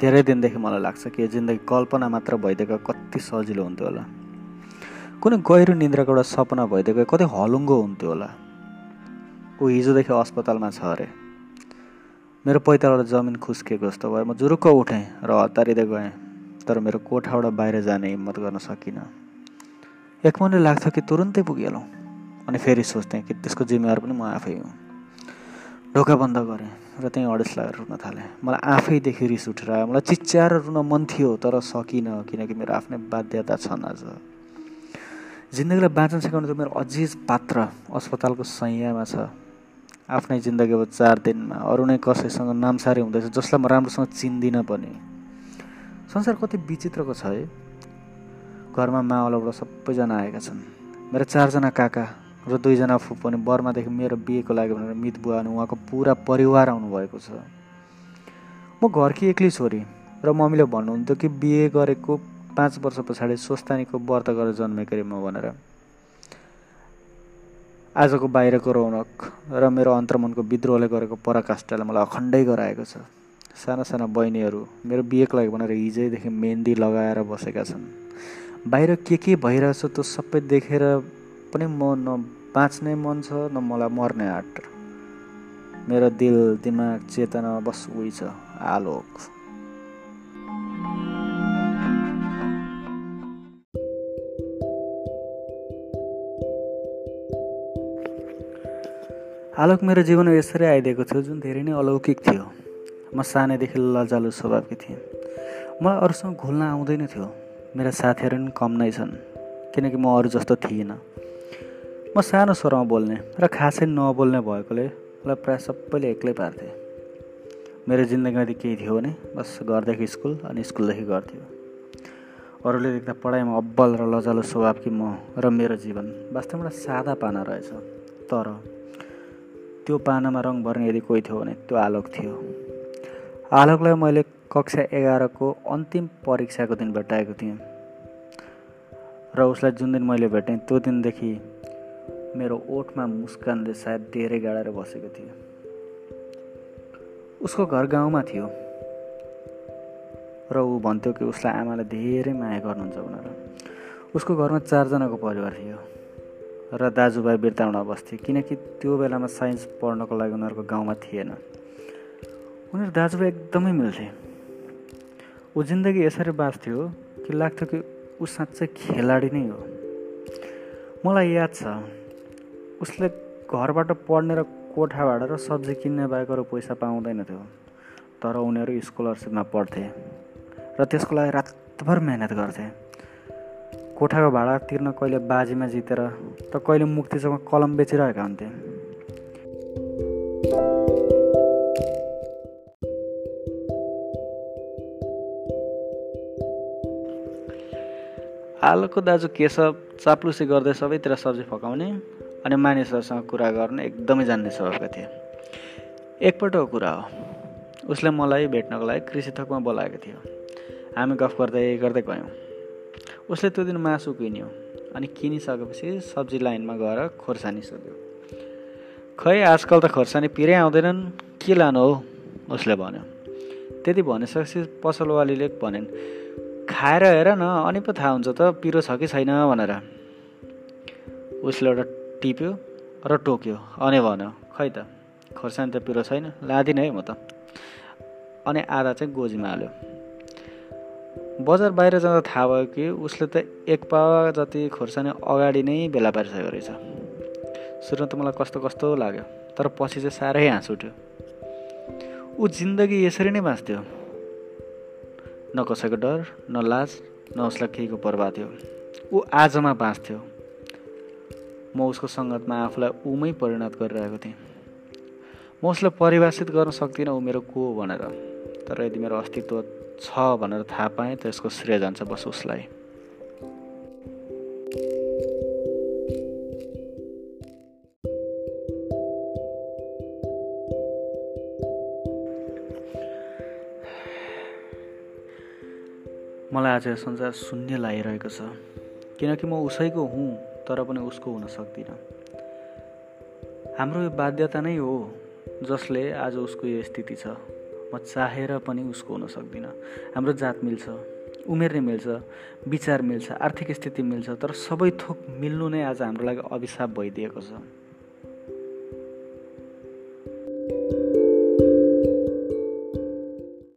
धेरै दिनदेखि मलाई लाग्छ कि यो जिन्दगी कल्पना मात्र भइदिएको कति सजिलो हुन्थ्यो होला। कुनै गहिरो निन्द्राको एउटा सपना भइदिएको कति हलुङ्गो हुन्थ्यो होला। ऊ हिजोदेखि अस्पतालमा छ अरे। मेरो पैतालबाट जमिन खुस्किएको जस्तो भयो। म जुरुक्क उठेँ र हतारिँदै गएँ तर मेरो कोठाबाट बाहिर जाने हिम्मत गर्न सकिनँ। एक मनले लाग्छ कि तुरुन्तै पुगिहालौँ अनि फेरि सोच्थेँ कि त्यसको जिम्मेवार पनि म आफै हुँ। ढोका बन्द गरेँ र त्यहीँ अडिस लगाएर रुन थालेँ। मलाई आफैदेखि रिस उठेर आयो। मलाई चिच्याएर रुन मन थियो तर सकिनँ किनकि मेरो आफ्नै बाध्यता छन् आज। जिन्दगीलाई बाँच्न सिकाउने त मेरो अजिज पात्र अस्पतालको सैयामा छ। आफ्नै जिन्दगी अब चार दिनमा। अरू नै कसैसँग नामसारी हुँदैछ जसलाई म राम्रोसँग चिन्दिनँ पनि। संसार कति विचित्रको छ है। घरमा मावलबाट सबैजना आएका छन्। मेरो चारजना काका र दुईजना फुपू अनि बर्मादेखि मेरो बिहेको लागि भनेर मित बुवा अनि उहाँको पुरा परिवार आउनुभएको छ। म घरकी एक्लै छोरी र मम्मीले भन्नुहुन्थ्यो कि बिहे गरेको पाँच वर्ष पछाडि स्वस्थानीको व्रत गरेर जन्मेको अरे म भनेर। आजको बाहिरको रौनक र मेरो अन्तर्मनको विद्रोहले गरेको पराकाष्ठले मलाई अखण्डै गराएको छ। साना साना बहिनीहरू मेरो बिहेको लागि भनेर हिजैदेखि मेहन्दी लगाएर बसेका छन्। बाहिर के के भइरहेछ त्यो सबै देखेर पनि म न बाँच्ने मन छ न मलाई मर्ने आँट मेरो दिल दिमाग चेतना बस उही छ आलोक। आलोक मेरो जीवनमा यसरी आइदिएको थियो जुन धेरै नै अलौकिक थियो। म सानैदेखि लजालु स्वभावकी थिएँ। मलाई अरूसँग घुल्न आउँदैन थियो। मेरा साथीहरू पनि कम नै छन् किनकि म अरू जस्तो थिइनँ। म सानो स्वरमा बोल्ने र खासै नबोल्ने भएकोले मलाई प्रायः सबैले एक्लै पार्थे। मेरो जिन्दगीमा यदि केही थियो भने बस घरदेखि स्कुल अनि स्कुलदेखि गर्थ्यो अरूले देख्दा पढाइमा अब्बल र लजालो स्वभाव कि म र मेरो जीवन वास्तवमा सादा पाना रहेछ। तर त्यो पानामा रङ भर्ने यदि कोही थियो भने त्यो आलोक थियो। आलोकलाई मैले कक्षा एघारको अन्तिम परीक्षाको दिन भेटाएको थिएँ। र उसलाई जुन दिन मैले भेटेँ त्यो दिनदेखि मेरो ओठमा मुस्कानले सायद धेरै गाडेर बसेको थियो। उसको घर गाउँमा थियो। र ऊ भन्थ्यो कि उसलाई आमाले धेरै माया गर्नुहुन्छ भनेर। उसको घरमा चारजनाको परिवार थियो। र दाजुभाइ बिर्ताउन बस्थ्यो किनकि त्यो बेलामा साइन्स पढ्नको लागि उनीहरूको गाउँमा थिएन। उनीहरू दाजुभाइ एकदमै मिल्थे। ऊ जिन्दगी यसरी बाँच्थ्यो कि लाग्थ्यो कि ऊ साँच्चै खेलाडी नै हो। मलाई याद छ उसले घरबाट पढ्ने र कोठा भाडा र सब्जी किन्ने बाहेक अरू पैसा पाउँदैन थियो। तर उनीहरू स्कलरसिपमा पढ्थे र त्यसको लागि रातभर मिहिनेत गर्थे। कोठाको भाडा तिर्न कहिले बाजीमा जितेर त कहिले मुक्तिसँग कलम बेचिरहेका हुन्थे। आलोको दाजु केशव चाप्लुसी गर्दै सबैतिर सब्जी फकाउने अनि मानिसहरूसँग कुरा गर्न एकदमै जान्ने स्वभावका थिए। एकपल्टको कुरा हो। उसले मलाई भेट्नको लागि कृषि थकमा बोलाएको थियो। हामी गफ गर्दै गर्दै गयौँ। उसले त्यो दिन मासु किन्यो अनि किनिसकेपछि सब्जी लाइनमा गएर खोर्सानी सोध्यो। खै आजकल त खोर्सानी पिरै आउँदैनन्। के लानु हौ? उसले भन्यो। त्यति भनिसकेपछि पसलवालीले भनेन् खाएर हेर न अनि पो थाहा हुन्छ त पिरो छ कि छैन भनेर। उसले एउटा टिप्यो र टोक्यो। अनि भन्यो खै त खोर्सानी त पिरो छैन लादिनँ है म त। अनि आधा चाहिँ गोजीमा हाल्यो। बजार बाहिर जाँदा थाहा भयो कि उसले त एक पावा जति खोर्सानी अगाडि नै भेला पारिसकेको रहेछ। सुरुमा त मलाई कस्तो कस्तो लाग्यो तर पछि चाहिँ साह्रै हाँस उठ्यो। ऊ जिन्दगी यसरी नै बाँच्थ्यो। न कसैको डर न लाज न उसलाई केहीको पर्वा थियो ऊ आजमा बाँच्थ्यो। म उसको सङ्गतमा आफूलाई उमै परिणत गरिरहेको थिएँ। म उसलाई परिभाषित गर्न सक्दिनँ ऊ मेरो को भनेर। तर यदि मेरो अस्तित्व छ भनेर थाहा पाएँ त यसको श्रेय जान्छ बस उसलाई। मलाई आज संसार शून्य लागिरहेको छ। किनकि म उसैको हुँ। तर पनि उसको हुन सक्दिनँ। हाम्रो यो बाध्यता नै हो जसले आज उसको यो स्थिति छ। म चाहेर पनि उसको हुन सक्दिनँ। हाम्रो जात मिल्छ उमेर नै मिल्छ विचार मिल्छ आर्थिक स्थिति मिल्छ तर सबै थोक मिल्नु नै आज हाम्रो लागि अभिशाप भइदिएको छ।